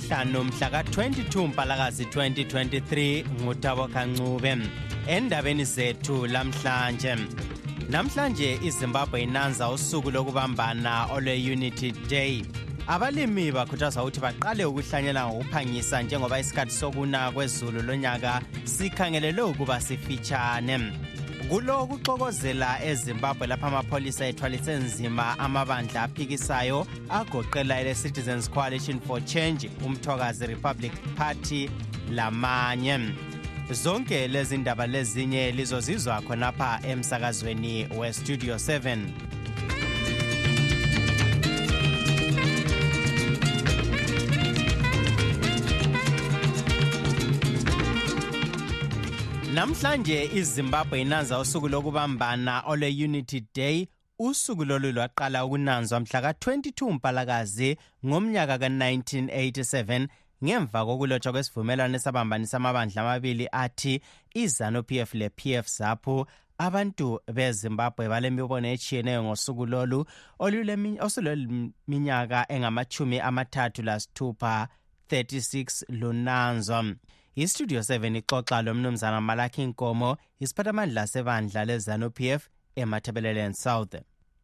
lwesihlanu mhla ka-22 mpalakazi 2023 ngutabo kancube endabeni zethu lamhlanje namhlanje izimbabwe inanza usuku lokubambana olwe-unity day abalimi bakhuthaza ukuthi baqale ukuhlanyela ngokuphangisa njengoba isikhathi sokuna kwezulu lonyaka sikhangelelwe ukuba sifitshane kulo kuxokozela ezimbabwe lapho amapholisa ethwalise nzima amabandla aphikisayo agoqela ele-citizens coalition for change umthokazi republic party lamanye zonke lezi ndaba lezinye lizozizwa khonapha emsakazweni westudio 7 namhlanje izimbabwe inanza usuku lokubambana olwe-unity day Usuku lolu lwaqala ukunanzwa mhla ka-22 Mpalakazi ngomnyaka ka-1987 ngemva kokulotshwa kwesivumelwano esabambanisa amabandla amabili athi izanu pf le-pf zaphu abantu bezimbabwe balemibono etshiyeneyo ngosuku lolu osuleminyaka engamachumi amathathu lasithupha 36 lunanzwa istudio 7 ixoxa lomnumzana malakhi nkomo isiphathamandla sebandla lezanu pf ematabeleland south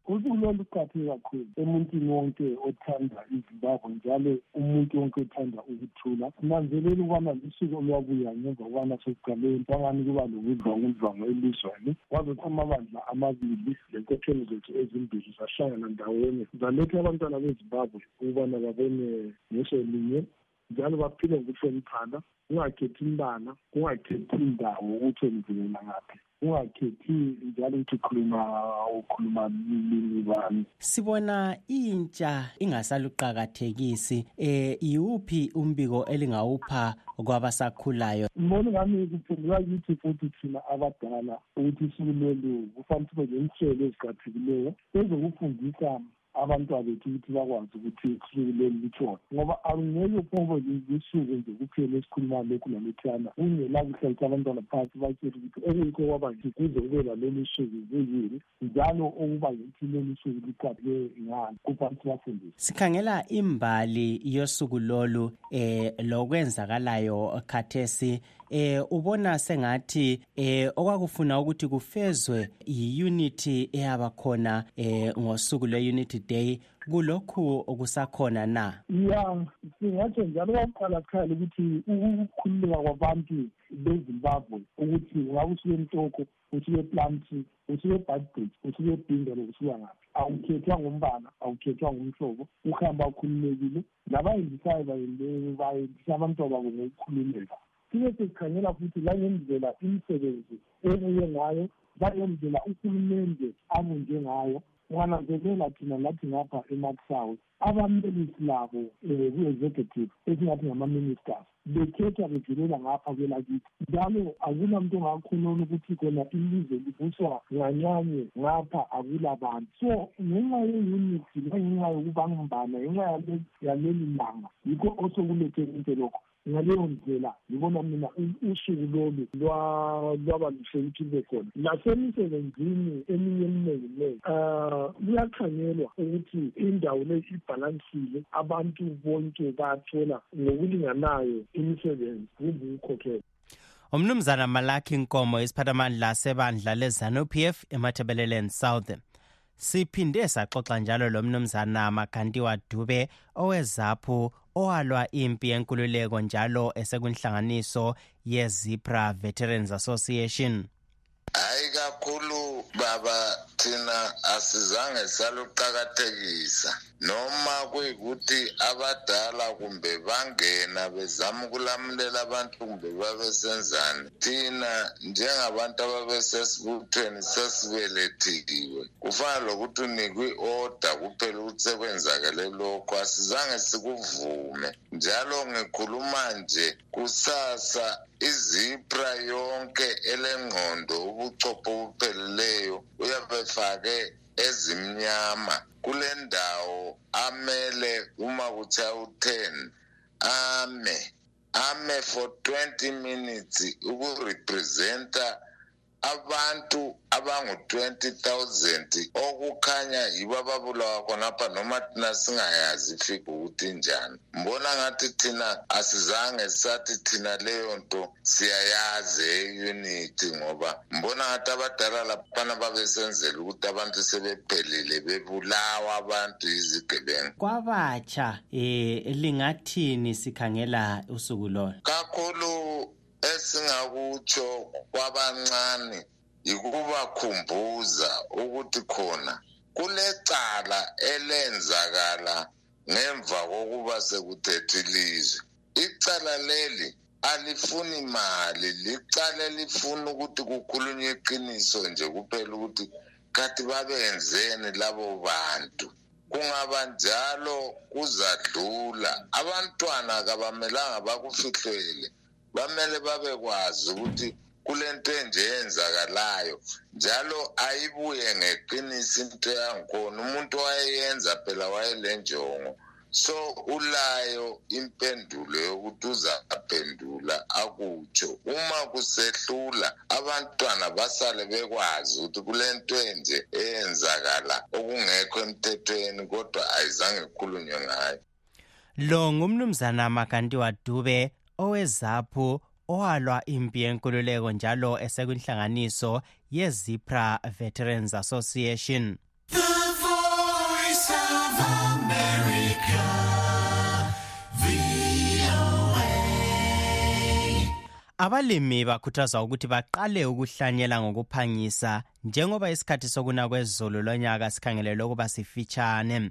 ulolu qathe kakhulu emuntwini wonke othanda izimbabwe njalo umuntu wonke othanda ukuthula sinanzelele ukubana lusuku olwabuya ngemva kubana sekuqaleni kwangani kuba lokudlwangudlwangu elizweni kwazothi amabandla amabili lenkokhelo zethu ezimbili zahlangana ndawonye zaletha abantwana bezimbabwe ukubana babone ngeso linye njalo baphile ngokuhloniphana kungakhethi imbala kungakhethi indawo ukuthi wenzilela ngaphi ungakhethi njalo ukuthi ukhuluma ukhuluma limi bani sibona intsha ingasaluqakathekisi eh yiwuphi umbiko elingawupha kwabasakhulayo mbona ngami kuphendula kithi futhi thina abadala ukuthi usuku lolu kufanele sibe ngenhlelo eziqathikileyo ezokufundisa abantwabethu ukuthi bakwazi ukuthi usuku leli litshona ngoba angeke phobo zisuku nje kuphela esikhuluma lokhu lalothiyana kungela kuhlalisa abantwana phansi batshele ukuthi okuyikho kwaba nje kuze kube lalolu suku kuyini njalo okuba yithi lolu suku liqathwe ngani kuphansi bafundisi sikhangela imbali yosuku lolu um lokwenzakalayo khathesi eh ubona sengathi eh okwakufuna ukuthi kufezwe yiunity eyaba khona eh ngosuku lwe-unity day kulokhu okusakhona na ya singatsho njalo kwakuqala sikhala ukuthi ukukhululeka kwabantu bezimbabwe ukuthi ungakusuke emtoko usuke plumtree usuke badbridge usuke bindolo usuka ngaphi awukhethwa ngombala awukhethwa ngomhlobo uhamba ukhululekile nabayendisayo bayendisa abantwa babo ngokukhululeka sibe sesikhangela futhi langendlela imisebenzi ebuye ngayo langendlela uhulumende abunje ngayo ungananzelela thina lathi ngapha emaksouth abamelisi labo um eh, ku-executive esingathi ngama-ministers bekhetha bejulela ngapha kwelakithi njalo akula mntu ongakhonona ukuthi kona ilizwe livuswa ngancanye ngapha akula bantu so ngenxa ye-unity nangenxa yokubangumbana ngenxa yaleli langa yikho osokulethe konke lokho ngaleyo ndlela ngibona mina usuku lolu lwaba luhle ukuthi lube khona lasemisebenzini eminye eminenginengi um kuyakhangelwa ukuthi indawo leyi ibhalansile abantu bonke bayathola ngokulinganayo imisebenzi kumbe ukukhokhela umnumzana malakhi nkomo isiphathamandla sebandla lezanu p f emathebeleleni south siphinde saxoxa njalo lomnumzana magantiwa dube owezaphu owalwa impi yenkululeko njalo esekunhlanganiso yezipra veterans association hayi kakhulu baba thina asizange saluqakathekisa noma kuyikuthi abadala kumbe bangena bezama ukulamulela abantu kumbe babesenzani thina njengabantu ababesesibuthweni sesibelethiliwe kufana lokuthi unikwe i-oda kuphela ukuthi sekwenzakele lokho asizange sikuvume njalo ngikhuluma nje kusasa izipra yonke elengqondo ubuchopho obupheleleyo uyabefake ezimnyama kulendawo amele uma kuthiwa u-ten ame ame for 20 minutes ukurepresenta abantu abangu-20,000 okukhanya yibo ababulawa khonapha noma thina singayazi fika ukuthi njani mbona ngathi thina asizange sathi thina leyo nto siyayazi eyuniti ngoba mbona ngathi abadala laphana babesenzela ukuthi abantu sebephelile bebulawa abantu yizigebengu kwabatsha um lingathini sikhangela usuku lona kakhulu esingakutsho kwabancane yikubakhumbuza ukuthi khona kulecala elenzakala ngemva kokuba sekuthethe ilizwe icala leli alifuni mali licala elifuna ukuthi kukhulunywe iqiniso nje kuphela ukuthi khathi babenzeni labo bantu kungaba njalo kuzadlula abantwana kabamelanga bakufihlele bamele babekwazi ukuthi kulento enje eyenzakalayo njalo ayibuye ngeqinisa into yangikhona umuntu wayeyenza phela wayelenjongo so ulayo impendulo yokuthi uzaphendula akutsho uma kusehlula abantwana basale bekwazi ukuthi kule nto enje eyenzakala okungekho emthethweni kodwa ayizange ikhulunywe ngayo lo ngumnumzana makanti wadube owezaphu owalwa impi yenkululeko njalo esekwinhlanganiso yezipra veterans association the voice of america abalimi bakhuthazwa ukuthi baqale ukuhlanyela ngokuphangisa njengoba isikhathi sokuna kwezulu lonyaka sikhangelelwe ukuba sifitshane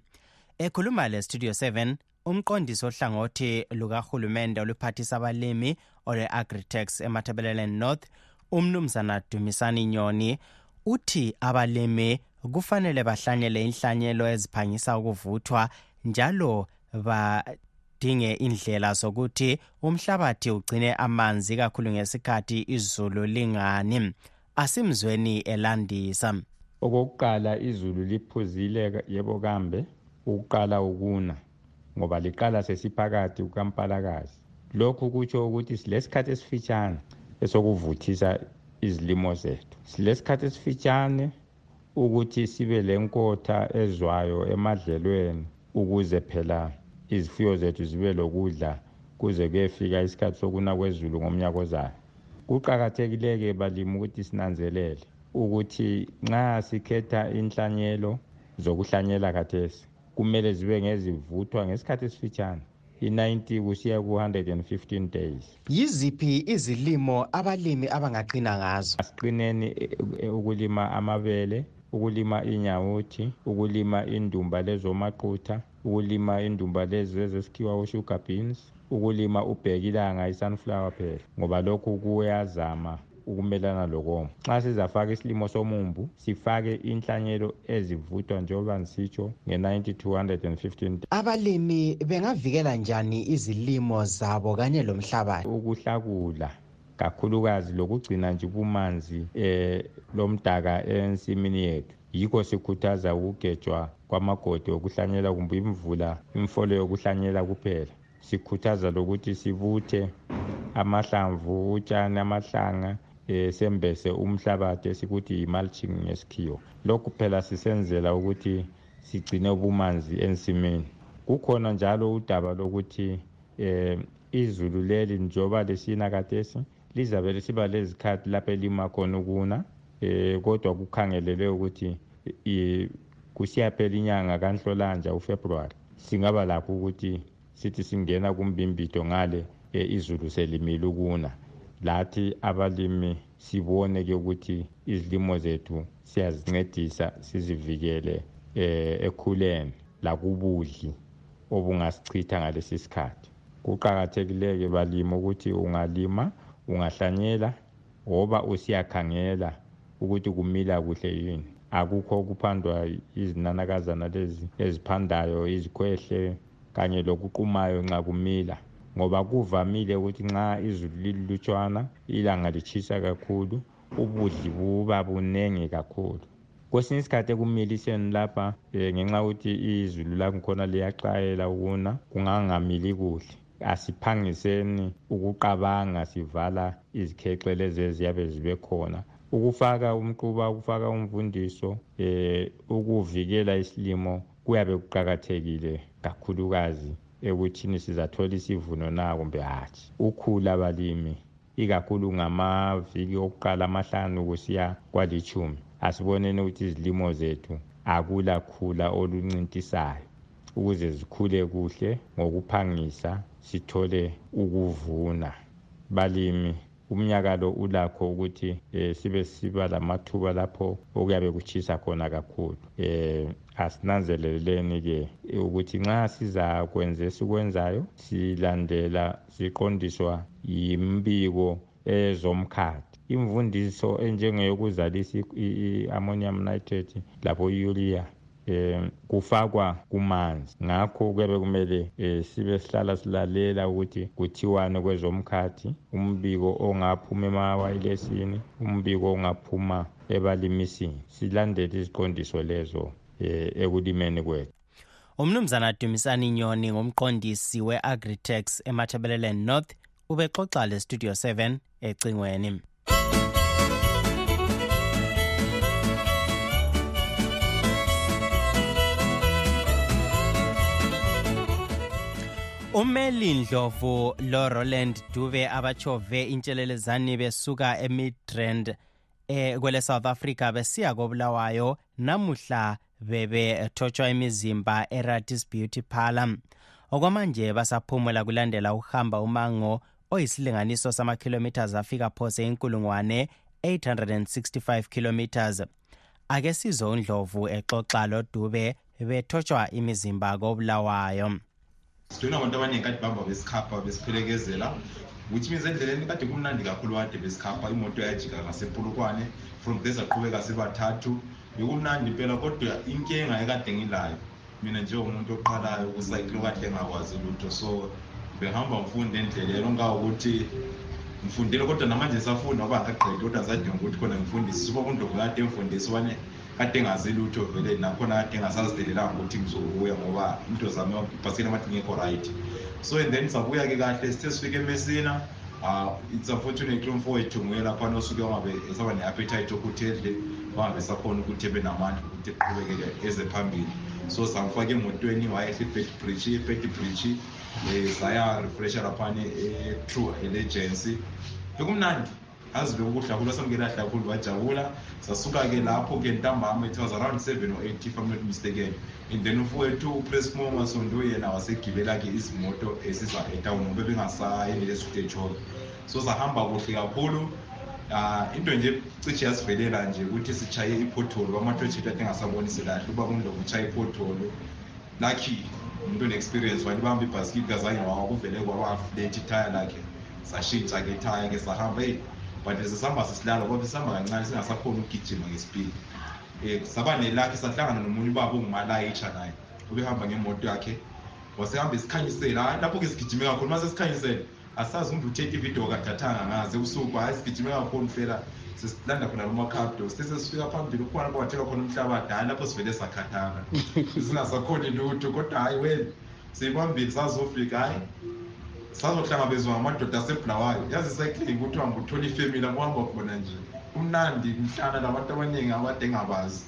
ekhuluma le studio 7 umqondisi ohlangothi lukahulumende oluphathisa abalimi olwe-agritex emathebeleleni north umnumzana dumisani nyoni uthi abalimi kufanele bahlanyele inhlanyelo eziphangisa ukuvuthwa njalo badinge indlela zokuthi umhlabathi ugcine amanzi kakhulu ngesikhathi izulu lingani asimzweni elandisa okokuqala izulu liphuzile yebo kambe ukuqala ukuna ngoba liqala sesiphakathi kukampalakazi lokhu kutsho ukuthi silesikhathi esifitshane esokuvuthisa izilimo zethu silesikhathi esifitshane ukuthi sibe lenkotha ezwayo emadlelweni ukuze phela izifuyo zethu zibe lokudla kuze kuyefika isikhathi sokuna kwezulu ngomnyaka ozayo kuqakathekileke balimi ukuthi sinanzelele ukuthi nxa sikhetha inhlanyelo zokuhlanyela kathesi kumele zibe ngezivuthwa ngesikhathi esifitshane i-90 kusiya ku-115 days yiziphi izilimo abalimi abangaqina ngazo asiqineni e, e, ukulima amabele ukulima inyawuthi ukulima indumba lezomaqutha ukulima indumba lezi ezesikhiwa usugar beans ukulima ubhekilanga i-sunflower phela ngoba lokhu kuyazama ukumelana lokoma nxa sizafaka isilimo somumbu sifake inhlanyelo ezivutwa njengoba ngisitsho nge-90-215 abalimi bengavikela njani izilimo zabo kanye lomhlabathi ukuhlakula kakhulukazi lokugcina nje ubumanzi um lomdaka ensimini yethu yikho sikhuthaza ukugejwa kwamagodi okuhlanyela kumbe imvula imfolo yokuhlanyela kuphela sikhuthaza lokuthi sibuthe amahlamvu utshani amahlanga um sembese umhlabathi esikuthi yi-mulching ngesikhiwo lokhu phela sisenzela ukuthi sigcine ubumanzi ensimini kukhona njalo udaba lokuthi um izulu leli njengoba lisina kathesi lizabe lisiba lezikhathi lapho elima khona ukuna um kodwa kukhangelelwe ukuthi kusiyaphela inyanga kanhlolanja ufebruwari singaba lakho ukuthi sithi singena kumbimbito ngale um izulu selimile ukuna lathi abalimi sibone ke ukuthi izilimo zethu siyazincedisa sizivikele um ekhuleni lakubudli obungasichitha ngalesi sikhathi kuqakathekileke balimi ukuthi ungalima ungahlanyela woba usiyakhangela ukuthi kumila kuhle yini akukho okuphandwa izinanakazana lezi eziphandayo izikhwehle kanye lokuqumayo nxa kumila ngoba kuvamile ukuthi nxa izulu lililutshwana ilanga litshisa kakhulu ubudli buba bunengi kakhulu kwesinye isikhathi ekumiliseni lapha um ngenxa yokuthi izulu lakhona liyaxwayela ukuna kungangamili kuhle asiphangiseni ukuqabanga sivala izikhexhe lezi eziyabe zibe khona ukufaka umquba ukufaka umfundiso um ukuvikela isilimo kuyabe kuqakathekile kakhulukazi ekuthini sizathola isivuno na kumbe hatshi ukhula balimi ikakhulu ngamaviki okuqala amahlanu kusiya kwalitshumi asiboneni ukuthi izilimo zethu akula khula oluncintisayo ukuze zikhule kuhle ngokuphangisa sithole ukuvuna balimi umnyaka lo ulakho ukuthi um sibe siba lamathuba lapho okuyabe kutshisa khona kakhulu um asinanzeleleni-ke ukuthi nxa sizakwenza esikwenzayo silandela ziqondiswa yimbiko ezomkhathi imvundiso enjengeyokuzalisa i-ammonium nitrate labo-urea um kufakwa kumanzi ngakho kuyabe kumele um sibe sihlala silalela ukuthi kuthiwani kwezomkhathi umbiko ongaphuma emawayilesini umbiko ongaphuma ebalimisini silandele iziqondiso lezo um ekulimeni kwethu umnumzana dumisani nyoni ngumqondisi we-agritex ematabeleland north ubexoxa lestudio 7 ecingweni umeli ndlovu loroland dube abatshove intshelelezani besuka emidrand eh, kwele south africa besiya kobulawayo namuhla bebethotshwa imizimba eratis beauty parlor okwamanje basaphumula kulandela ukuhamba umango oyisilinganiso samakhilomiters afika phose inkulungwane 865 kilometers ake sizwe undlovu exoxa lodube bethotshwa imizimba kobulawayo sidona abantu abaningi kade bahamba besikhapha besiphelekezela which means endleleni kade kumnandi kakhulu kade besikhapha imoto yajika ngasepulukwane from there saqhubeka sibathathu bekumnandi impela kodwa inkinga ekade ngilayo mina njengomuntu oqalayo kusayikilo kade engakwazi lutho so behamba ngifunda endleleni ongawukuthi ngifundile kodwa namanje ngisafunda uba ngagqedi kodwa ngisadinga ukuthi khona ngifundisise uba undlovu kade emfundisi ubane kade ngazi lutho vele nakhona kade ngasazidelelanga ukuthi ngizobuya ngoba into zami ebhasini amathi ngekho right so and then sabuya ke kahle sithe sifike emesina uh, it's unfortunate lo mfowethu nguye laphana osuke wangabe esaba ne-appetite yokuthi edle wangabe sakhona ukuthi ebe namandla ukuthi eqhubekele eze phambili so samfake emotweni wayehle ibedbridge ibedbridge um eh, saya refresha laphana e-true allegency bekumnandi azive ukuhlakulwa samukele ahlakulwa wajabula sasuka-ke lapho-ke ntambama it was around seven or eight if i'm not mistaken and then ufuwethu upresmo masondo yena wasegibela-ke izimoto esiza etown ngoba bengasayendele esitechol so sahamba kuhle kakhulu um into nje cishe yasivelela nje ukuthi sishaye iphotholo bamathotshithu athi engasabonisi kahle uba kumloku utshaye iphotholo lucky umntu one-experience walibamba ibhasikiti kazange wawa kuvele kwawaflethi ithaya lakhe sashintsha ke ithaya ke sahamba eyi but sesihamba sisilala kodwa sihamba kancane singasakhona ukugijima ngesipili um eh, saba nelakhe sahlangana nomunye ubaba ongumalayitsha naye ubehamba ngemoto yakhe wasehamba esikhanyisela hayi lapho-ke sigijime kakhulu uma sesikhanyisele asazi umntu uthetha ividiyo kadatanga ngaze usuku hayi sigijime kakhulu mfela sesilanda khona lomakhado sesesifika phambili ukhona kwathelwa khona umhlabathi hayi lapho sivele sakhathana singasakhoni lutho kodwa hayi wen siyibambile sazofika hayi sazohlangabezwa ngamadoda asebulawayo yazi cycling kuthiwa nguthola ifemile akuhamba khona nje kumnandi mhlana labantu abaningi abade ngabazi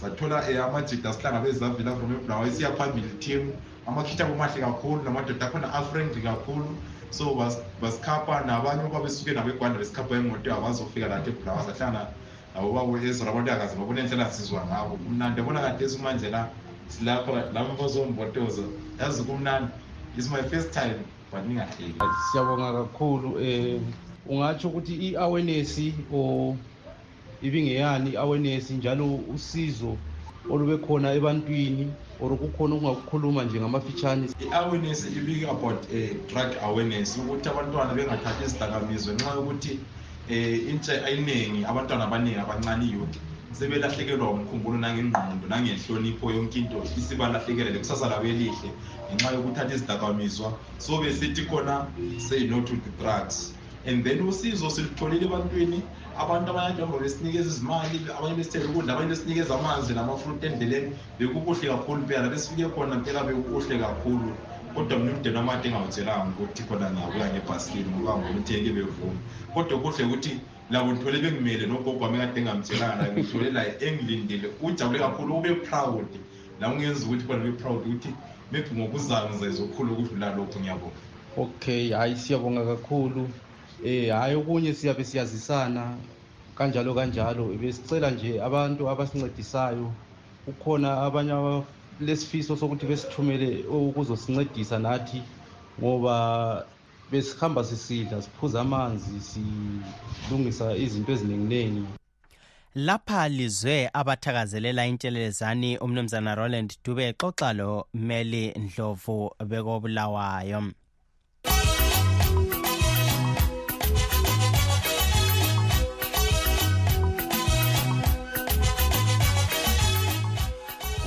sathola um eh, amajida sihlangabezavila from ebulawayo siya phambili team amakhitha kumahle kakhulu namadoda akhona afriendly kakhulu so basikhapha nabanye uba besuke nabo egwanda besikhapha emoto yabo bazofika lathi ebulawa sahlangana nabo babo ezora abantu akaze babona indlela sizwa ngabo kumnandi yabona kade esumanje la silapha lami bazombotoza yazi kumnandi is my first time but ningahleki siyabonga kakhulu um ungatsho ukuthi i-awareness or ibingeyani i-awareness njalo usizo olube khona ebantwini or kukhona okungakukhuluma nje ngamafitshane i-awareness ibike about um drug awareness ukuthi abantwana bengathathi izidakamizwe nxa yokuthi um intsha ayiningi abantwana abaningi abancane iyouth sebelahlekelwa umkhumbulo nangengqondo nangenhlonipho yonke into isibalahlekela lekusasa labo elihle ngenxa yokuthatha izidakamizwa so besithi khona say no to the drugs and then usizo silutholile ebantwini abantu abanye njengoba besinikeza izimali abanye besithela ukudla abanye besinikeza amanzi namafruit endleleni bekukuhle kakhulu phela besifike khona mpela bekukuhle kakhulu kodwa mina umdeni wamade engawuthelanga ukuthi khona ngabuya ngebhasikini ngoba ngomtheke bevuma kodwa kuhle ukuthi labo ngithole bengimele nogogo wami kade engamthelanga ngithole laye engilindile ujabule kakhulu ube proud lami ngenza ukuthi babe proud ukuthi maybe ngokuzayo ngizayizwa okukhulu ukudlula lokho ngiyabonga okay hhayi siyabonga kakhulu eh hhayi okunye siyabe siyazisana kanjalo kanjalo besicela nje abantu abasincedisayo kukhona abanye lesifiso sokuthi besithumele ukuzosincedisa nathi ngoba besihamba sisidla siphuza amanzi silungisa izinto ezininginingi lapha lizwe abathakazelela intshelelezani umnumzana roland dube xoxa lo meli ndlovu bekobulawayo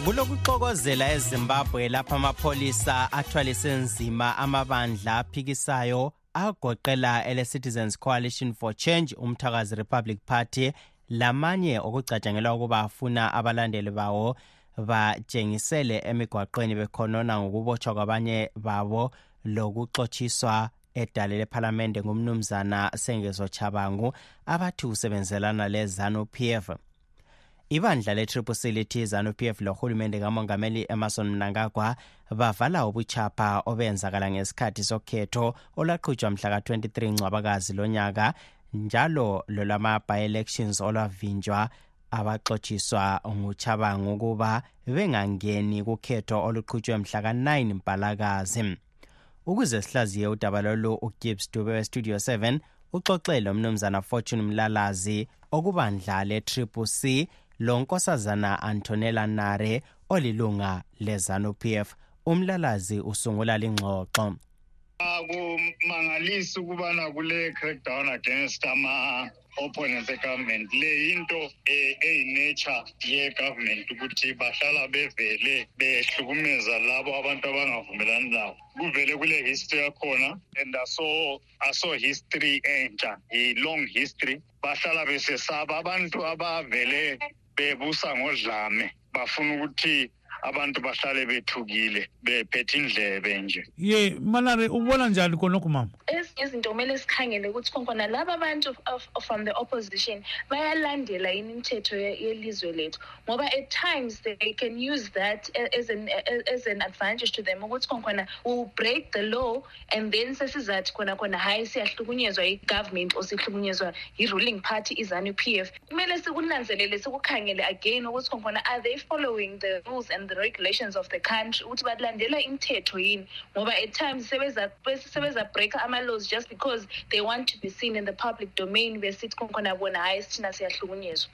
kulokuxokozela ezimbabwe lapho amapholisa athwalise nzima amabandla aphikisayo agoqela ele-citizens coalition for change umthakazi republic party lamanye okucatshangelwa ukuba afuna abalandeli bawo batshengisele emigwaqweni bekhonona ngokubotshwa kwabanye babo lokuxotshiswa edale lephalamende ngumnumzana sengezo chabangu abathi usebenzelana lezanu p f ibandla le-triple c lithi izanu p f lohulumende kamongameli emerson mnangagwa bavala ubuchapha obenzakala ngesikhathi sokhetho olaqhutshwa mhla ka-23 ncwabakazi lonyaka njalo lolama-by-elections olwavinjwa abaxotshiswa nguchabango ukuba bengangeni kukhetho oluqhutshwe mhla ka-9 mpalakazi ukuze sihlaziye udaba lolu ugibbs dube westudio 7 uxoxe lo mnumzana fortune mlalazi okubandla le-triple c lo nkosazana antonella nare olilunga lezanu p f umlalazi usungula lingxoxo akumangalisi ukubana kule crackdown against ama opponents egovernment le yinto eh, eyinature yegovernment ukuthi bahlala bevele behlukumeza labo abantu abangavumelani labo kuvele kule history yakhona and aso aso history entsha i-long history bahlala besesaba abantu abavele bebusa ngodlame bafuna ukuthi abantu bahlale bethukile bephethe indlebe nje ye manare ubona njani khonokho mama ezinye izinto kumele sikhangele ukuthi khonkhona laba abantu from the opposition bayalandela yini imithetho yelizwe lethu ngoba at times they can use that as an, as an advantage to them ukuthi khonkhona will break the law and then sesizathi khona khona hhayi siyahlukunyezwa yi-government or sihlukunyezwa yi-ruling party izanu p f kumele sikunanzelele sikukhangele again ukuthi khonkhona are they following the rules and the regulations of the country ukuthi balandela imithetho yini ngoba at times sebezabreaka ama-laws just because they want to be seen in the public domain besithi khonkhona bona hhayi sithina siyahlukunyezwa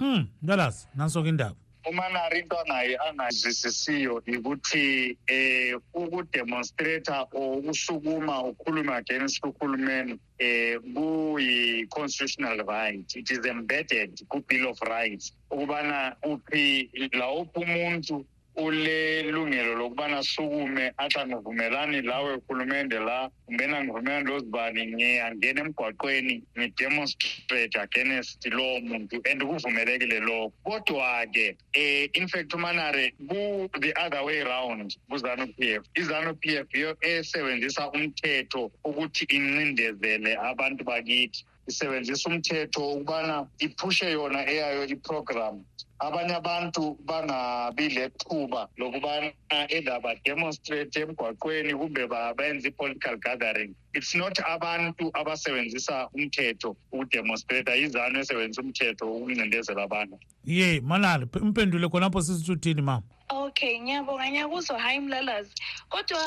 um hmm, ntwalazi nanso-ke indaba umanari into angayi angazwisisiyo yikuthi eh ukudemonstrator or ukusukuma ukhulume against uhulumeni eh kuyi-constitutional right it is embedded ku-bill of rights ukubana uphi lawuphi umuntu ulelungelo lokubana sukume athi angivumelani lawe uhulumende la kumbeni angivumelani lozibani ngiyangena emgwaqweni ngidemonstrate against lowo muntu and kuvumelekile lokho kodwa-ke um in fact umanare ku-the other way round kuzanu p f izanu p f yiyo esebenzisa umthetho ukuthi incindezele abantu bakithi isebenzisa umthetho ukubana iphushe yona eyayo iprogramu abanye abantu bangabi lethuba lokubana either bademonstrate emgwaqweni kumbe benze i-political gathering it's not abantu abasebenzisa umthetho ukudemonstrata yizanu esebenzisa umthetho ukuncindezela abantu ye malala mpendule khonapho sisithuthini mama okay ngiyabonga ngiyakuzwa hhayi mlalazi kodwa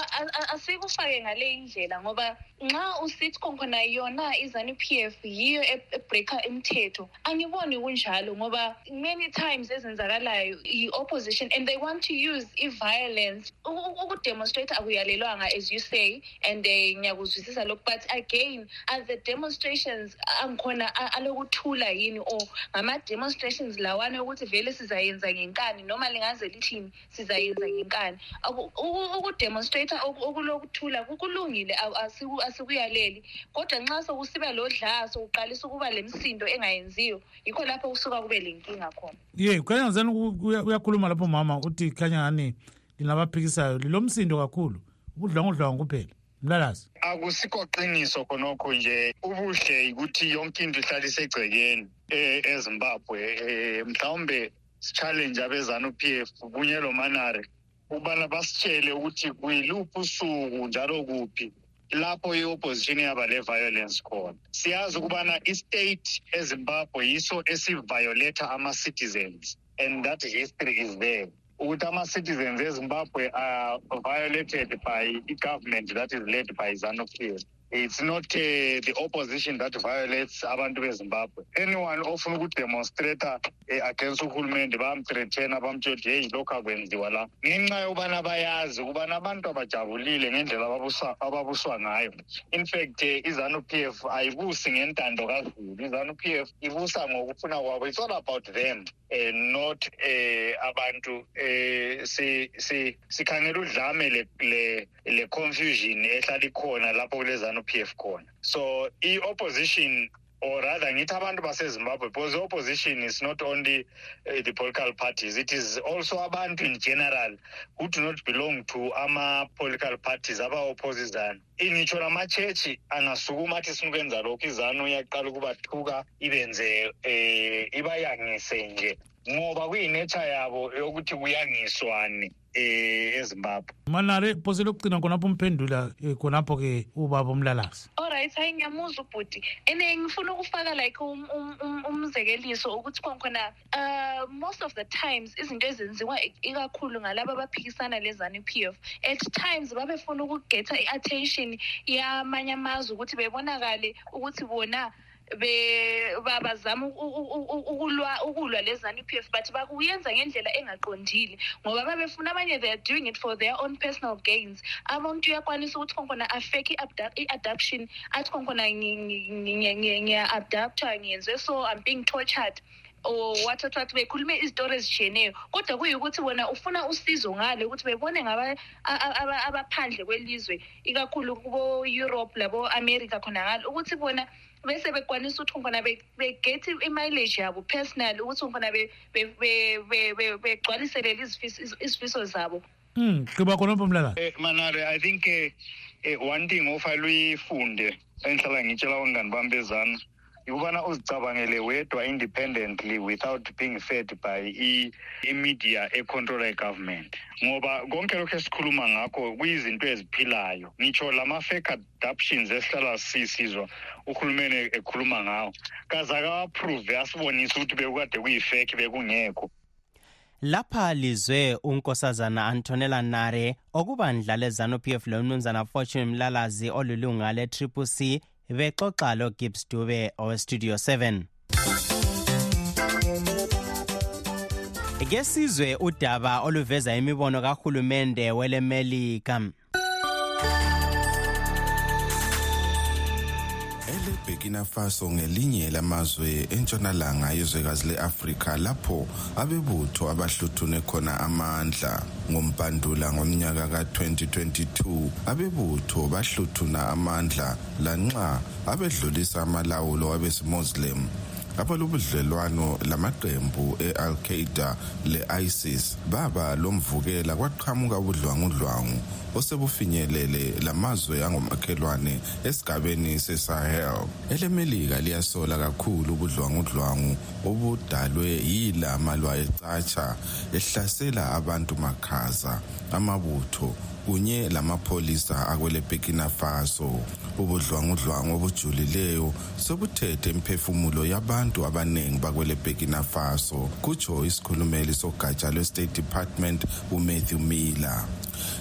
asikufake ngale indlela ngoba nxa usithi khonkhona yona izanu p f yiyo e-, ebreaker imithetho angiboni kunjalo ngoba many times ezenzakalayo yi-opposition and they want to use i-violence ukudemonstrate akuyalelwanga as you say and eh, ngiyakuzwisisa lokhu but again are the demonstrations angikhona alokuthula yini or ngama-demonstrations lawana ukuthi vele sizayenza ngenkani noma lingaze lithini sizayenza ngenkani ukudemonstrate okulokuthula kulungile asikuyaleli kodwa nxa sokusiba lo dlaa sokuqalisa ukuba le msindo engayenziyo yikho lapho kusuka kube le nkinga khona ye khanya ngizani uyakhuluma lapho mama uthi khanya ngani lingabaphikisayo lilomsindo kakhulu ukudlwangudlwanga kuphela mlalazi akusikho qiniso khonokho nje ubuhle ukuthi yonke into ihlala isegcekeni e, ezimbabwe e, mhlawumbe sichallenge abezanu p f kunye lomanare ukubana basitshele ukuthi kwiluphi usuku njalo kuphi lapho i-opposition yaba le-violence khona siyazi ukubana i-state ezimbabwe yiso esiviolator ama-citizens and that history is there ukuthi ama-citizens ezimbabwe are violated by i-government that is led by zanu p f it's not uh, the opposition that violates abantu bezimbabwe anyone ofuna ukudemonstrata uh, eh, against uhulumende bamthreatena bamtsho ukuthi heyi lokhu akwenziwa la ngenxa yokubana bayazi ukubana abantu abajabulile ngendlela ababuswa ngayo in fact uh, izanu p f ayibusi ngentando kazulu izanu p f ibusa ngokufuna kwabo it's all about them eh, not eh, abantu eh, si, si, sikhangela udlame le, le, le confusion ehlala ikhona lapho kulezanu p f khona so i-opposition or rather ngithi abantu basezimbabwe because opposition is not only uh, the political parties it is also abantu in general who do not belong to ama-political parties aba-opposizana ngitsho lamachechi angasukuma athi sifuna ukwenza lokhu izanu iyaqala ukubathuka ibenze um ibayangise nje ngoba kuyinature yabo yokuthi kuyangiswani eh eZimbabwe Manare phose lokucina khonapho umphendula eh, khonapho ke ubaba umlalazi All right hayi ngiyamuzwa ubhuti ene ngifuna ukufaka like um, um, um, umzekeliso ukuthi konkhona Uh, most of the times izinto ezenziwa ikakhulu ngalabo abaphikisana lezanu p f at times babefuna ukugetha i-attention yamanye amazwe ukuthi bebonakale ukuthi bona bazama ukulwa ukulwa le zanu p f but bakuyenza ngendlela engaqondile ngoba babefuna abanye they are doing it for their own personal gains abantu uyakwanisa ukuthi khonkhona afake i-adaption athi khonkhona ngiya-adaptha ngiyenze so i'm being tortured or wathathwa wathi bekhulume izitori ezishiyeneyo kodwa kuyikuthi bona ufuna usizo ngale ukuthi bebone abaphandle kwelizwe ikakhulu kubo-europe labo-america khona ngale ukuthi bona bese bekwanisa ukuthi ngifana begethi imileage yabo personal ukuthi ngifana begcwaliselele izifiso zabo Mm, gqiba khona pho mlala Eh, manare i think eh, eh, one thing ofayile uyifunde engihlala ngitshela abangani bami bezana yikubana uzicabangele wedwa independently without being fed by i- i-media econtrola i-government ngoba konke lokhu esikhuluma ngakho kuyizinto eziphilayo ngitsho lama-fake adaptions esihlala sisizwa uhulumeni ekhuluma ngawo kaze akawaprove asibonise ukuthi bekukade kuyi-fake bekungekho lapha lizwe unkosazana antonella nare okubandla lezanu p f lomnumzana fortune mlalazi olilunga le-triple c bexoxa logibbs dube owestudio 7 kesizwe udaba oluveza imibono kahulumende welemelika eburkina faso ngelinye lamazwe entshonalanga yezwekazi le-afrika lapho abebutho abahluthune khona amandla ngombandula ngomnyaka ka-2022 abebutho bahluthuna amandla lanxa abedlulisa amalawulo abesimoslim abalobudlelwano lamaqembu e-al-qaeda le-isis baba lomvukela kwaqhamuka ubudlwangudlwangu osebufinyelele lamazwe angomakhelwane esigabeni sesahel elemelika liyasola kakhulu ubudlwangudlwangu obudalwe yila malwa ecatsha ehlasela abantu makhaza amabutho kunye lamapholisa akwele burkina faso ubudlwangudlwangu obujulileyo sokuthethe imphefumulo yabantu abaningi bakwele burkina faso kutsho isikhulumeli sogatsha lwe-state department umatthew miller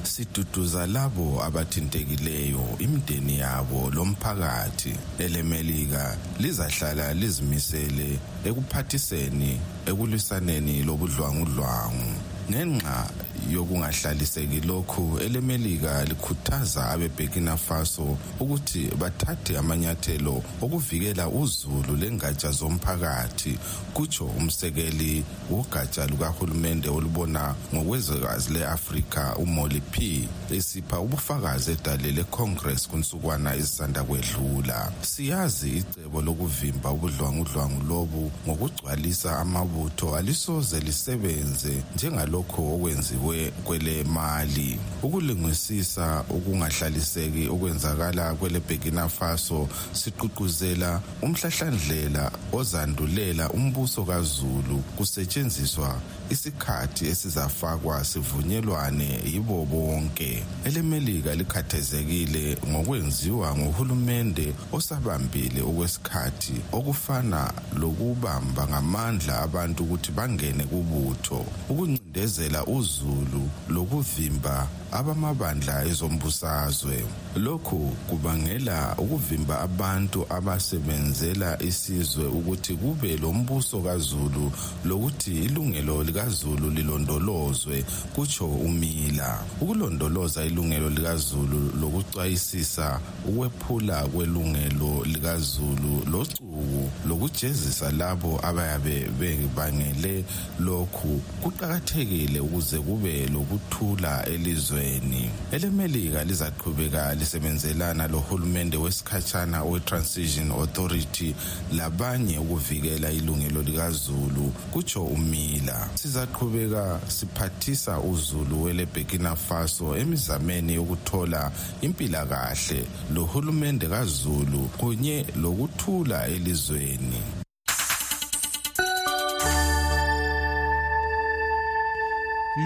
siduduza labo abathintekileyo imindeni yabo lomphakathi elemelika lizahlala lizimisele ekuphathiseni ekulwisaneni lobudlwangudlwangu ngenxa yokungahlaliseki lokhu elemelika likhuthaza abeburkina faso ukuthi bathathe amanyathelo okuvikela uzulu lengatsha zomphakathi kutsho umsekeli wogatsha lukahulumende olubona ngokwezwekazi le-afrika umolly p esipha ubufakazi edale lecongress kunsukwana ezisanda kwedlula siyazi Cebo lokuvimba ubudlwangudlwangu lobu ngokugcwalisa amabutho alisoze lisebenze njengalokho okwenziwe kwele Mali. Ukulungisisa ukungahlaliseki okwenzakala kwele Burkina Faso siqhuquzela umhlahlandlela ozandulela umbuso kaZulu kusetshenziswa isikhathi esizafakwa sivunyelwane yibo bonke elemelika likhathezekile ngokwenziwa nguhulumende osabambile okwesikhathi okufana lokubamba ngamandla abantu ukuthi bangene kubutho ukuncindezela uzulu lokuvimba abamabandla ezombusazwe lokhu kubangela ukuvimba abantu abasebenzela isizwe ukuthi kube lombuso kazulu lokuthi ilungelo likazulu lilondolozwe kutsho umila ukulondoloza ilungelo likazulu lokucwayisisa ukwephula kwelungelo likazulu ubusuku lokujezisa labo abayabe bebangele lokhu kuqakathekile ukuze kube lokuthula elizweni elemelika lizaqhubeka lisebenzelana lohulumende wesikhatshana we-transition authority labanye ukuvikela ilungelo likazulu kutsho umila sizaqhubeka siphathisa uzulu weleburkina faso emizameni yokuthola impilakahle lohulumende kazulu kunye lokuthula elizweni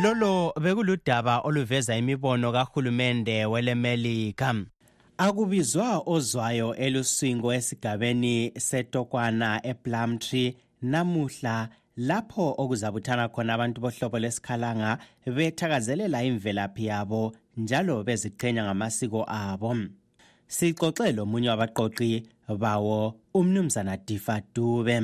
lolo bekuludaba oluveza imibono kahulumende welemelika akubizwa ozwayo elusingo esigabeni setokwana eplumtree namuhla lapho okuzabuthana khona abantu bohlobo lesikhalanga bethakazelela imvelaphi yabo njalo beziqhenya ngamasiko abo sixoxe lomunye wabaqoqi bawo umnumzana difa dube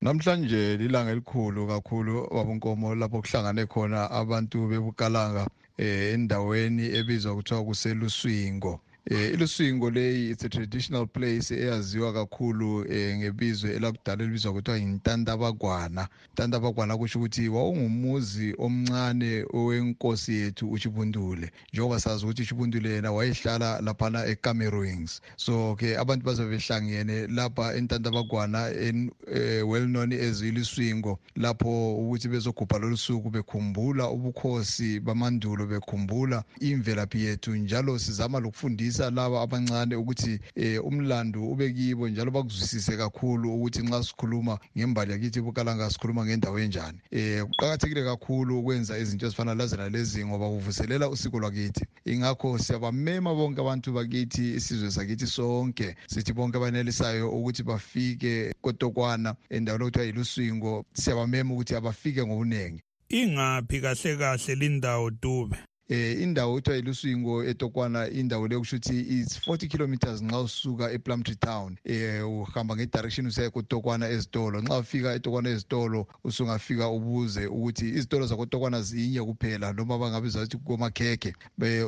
namhlanje lilanga elikhulu kakhulu babunkomo lapho kuhlangane khona abantu bebukalanga eh, endaweni ebizwa kuthiwa kuseluswingo Eh, iluswingo leyi it's a traditional place eyaziwa kakhulu eh, ngebizo elakudala elibizwa kuthiwa yintandabagwana intandabagwana kusho ukuthi wawungumuzi omncane owenkosi yethu uchibundule njengoba sazi ukuthi uchibundule yena wayehlala laphana ecameroons so ke abantu bazobe behlangene lapha entantabagwana en eh, well known as iliswingo lapho ukuthi bezogubha lolu suku bekhumbula ubukhosi bamandulo bekhumbula imvelaphi yethu njalo sizama lokufundisa laba abancane ukuthi eh, umlando ube kibo njalo bakuzwisise kakhulu ukuthi nxa sikhuluma ngembali yakithi bukalanga sikhuluma ngendawo enjani eh kuqakathekile kakhulu ukwenza izinto ezifana lazela lezi ngoba kuvuselela usiko lwakithi ingakho siyabamema bonke abantu bakithi isizwe sakithi sonke sithi bonke abanelisayo ukuthi bafike kotokwana endaweni okuthiwa yiluswingo siyabamema ukuthi abafike ngobuningi ingaphi kahle kahle lindawo dube eh indawo kuthiwa iluswingo etokwana indawo leyo kusho ukuthi it's 40 kilometers nxa usuka eplumtree town eh uhamba ngedirection usiya kutokwana ezitolo nxa ufika etokwana ezitolo usungafika ubuze ukuthi izitolo zakotokwana zinye kuphela noma bangabiza ukuthi komakhekhe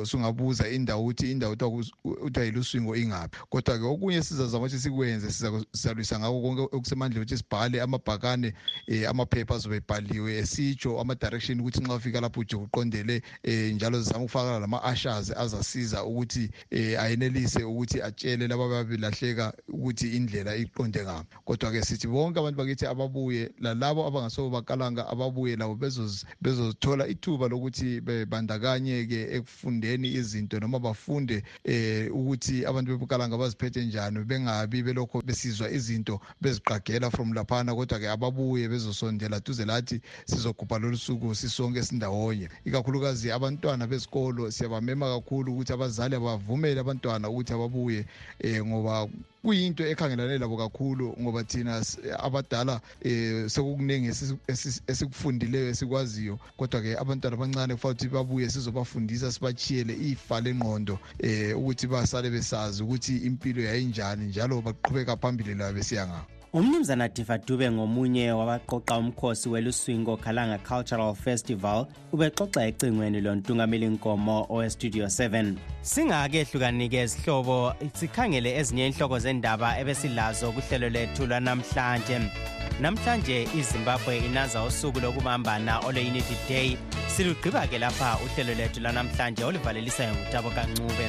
usungabuza indawo ukuthi indawo kuthiwa yiluswingo ingaphi kodwa-ke okunye sizazama ukuthi sikwenze sizalwisa ngako konke okusemandleni ukuthi sibhale amabhakane um amaphepha azobe ebhaliwe esitsho ama-direction ukuthi nxa ufika lapho uje kuqondele um eh, njalo zizama ukufakala lama-ashers azasiza ukuthi um ayenelise ukuthi atshele laba babilahleka ukuthi indlela iqonde ngaphi kodwa-ke sithi bonke abantu bakithi ababuye lalabo abangasobo bakalanga ababuye labo bezozithola ithuba lokuthi bebandakanye-ke ekufundeni izinto noma bafunde um ukuthi abantu bebukalanga baziphethe njani bengabi belokho besizwa izinto beziqagela from laphana kodwa-ke ababuye bezosondela duze lathi sizogubha lolu suku sisonke sindawonye ikakhulukazi abantwana bezikolo siyabamema kakhulu ukuthi abazali abavumele abantwana ukuthi ababuye um ngoba kuyinto ekhangelane labo kakhulu ngoba thina abadala um sekukuningi esikufundileyo esikwaziyo kodwa-ke abantwana abancane kufanele ukuthi babuye sizobafundisa sibachiyele ifa lengqondo um ukuthi basale besazi ukuthi impilo yayinjani njalo baqhubeka phambili layo besiya ngako umnumzana diva dube ngomunye wabaqoqa umkhosi weluswingo khalanga cultural festival ubexoxa ecingweni lontungameli nkomo owestudio 7 singake ehlukanike ezihlobo sikhangele ezinye inhloko zendaba ebesilazo kuhlelo lethu lwanamhlanje namhlanje izimbabwe inaza usuku lokubambana olwe-unity day silugqiba-ke lapha uhlelo lethu lwanamhlanje oluvalelisayo ngutabo kancube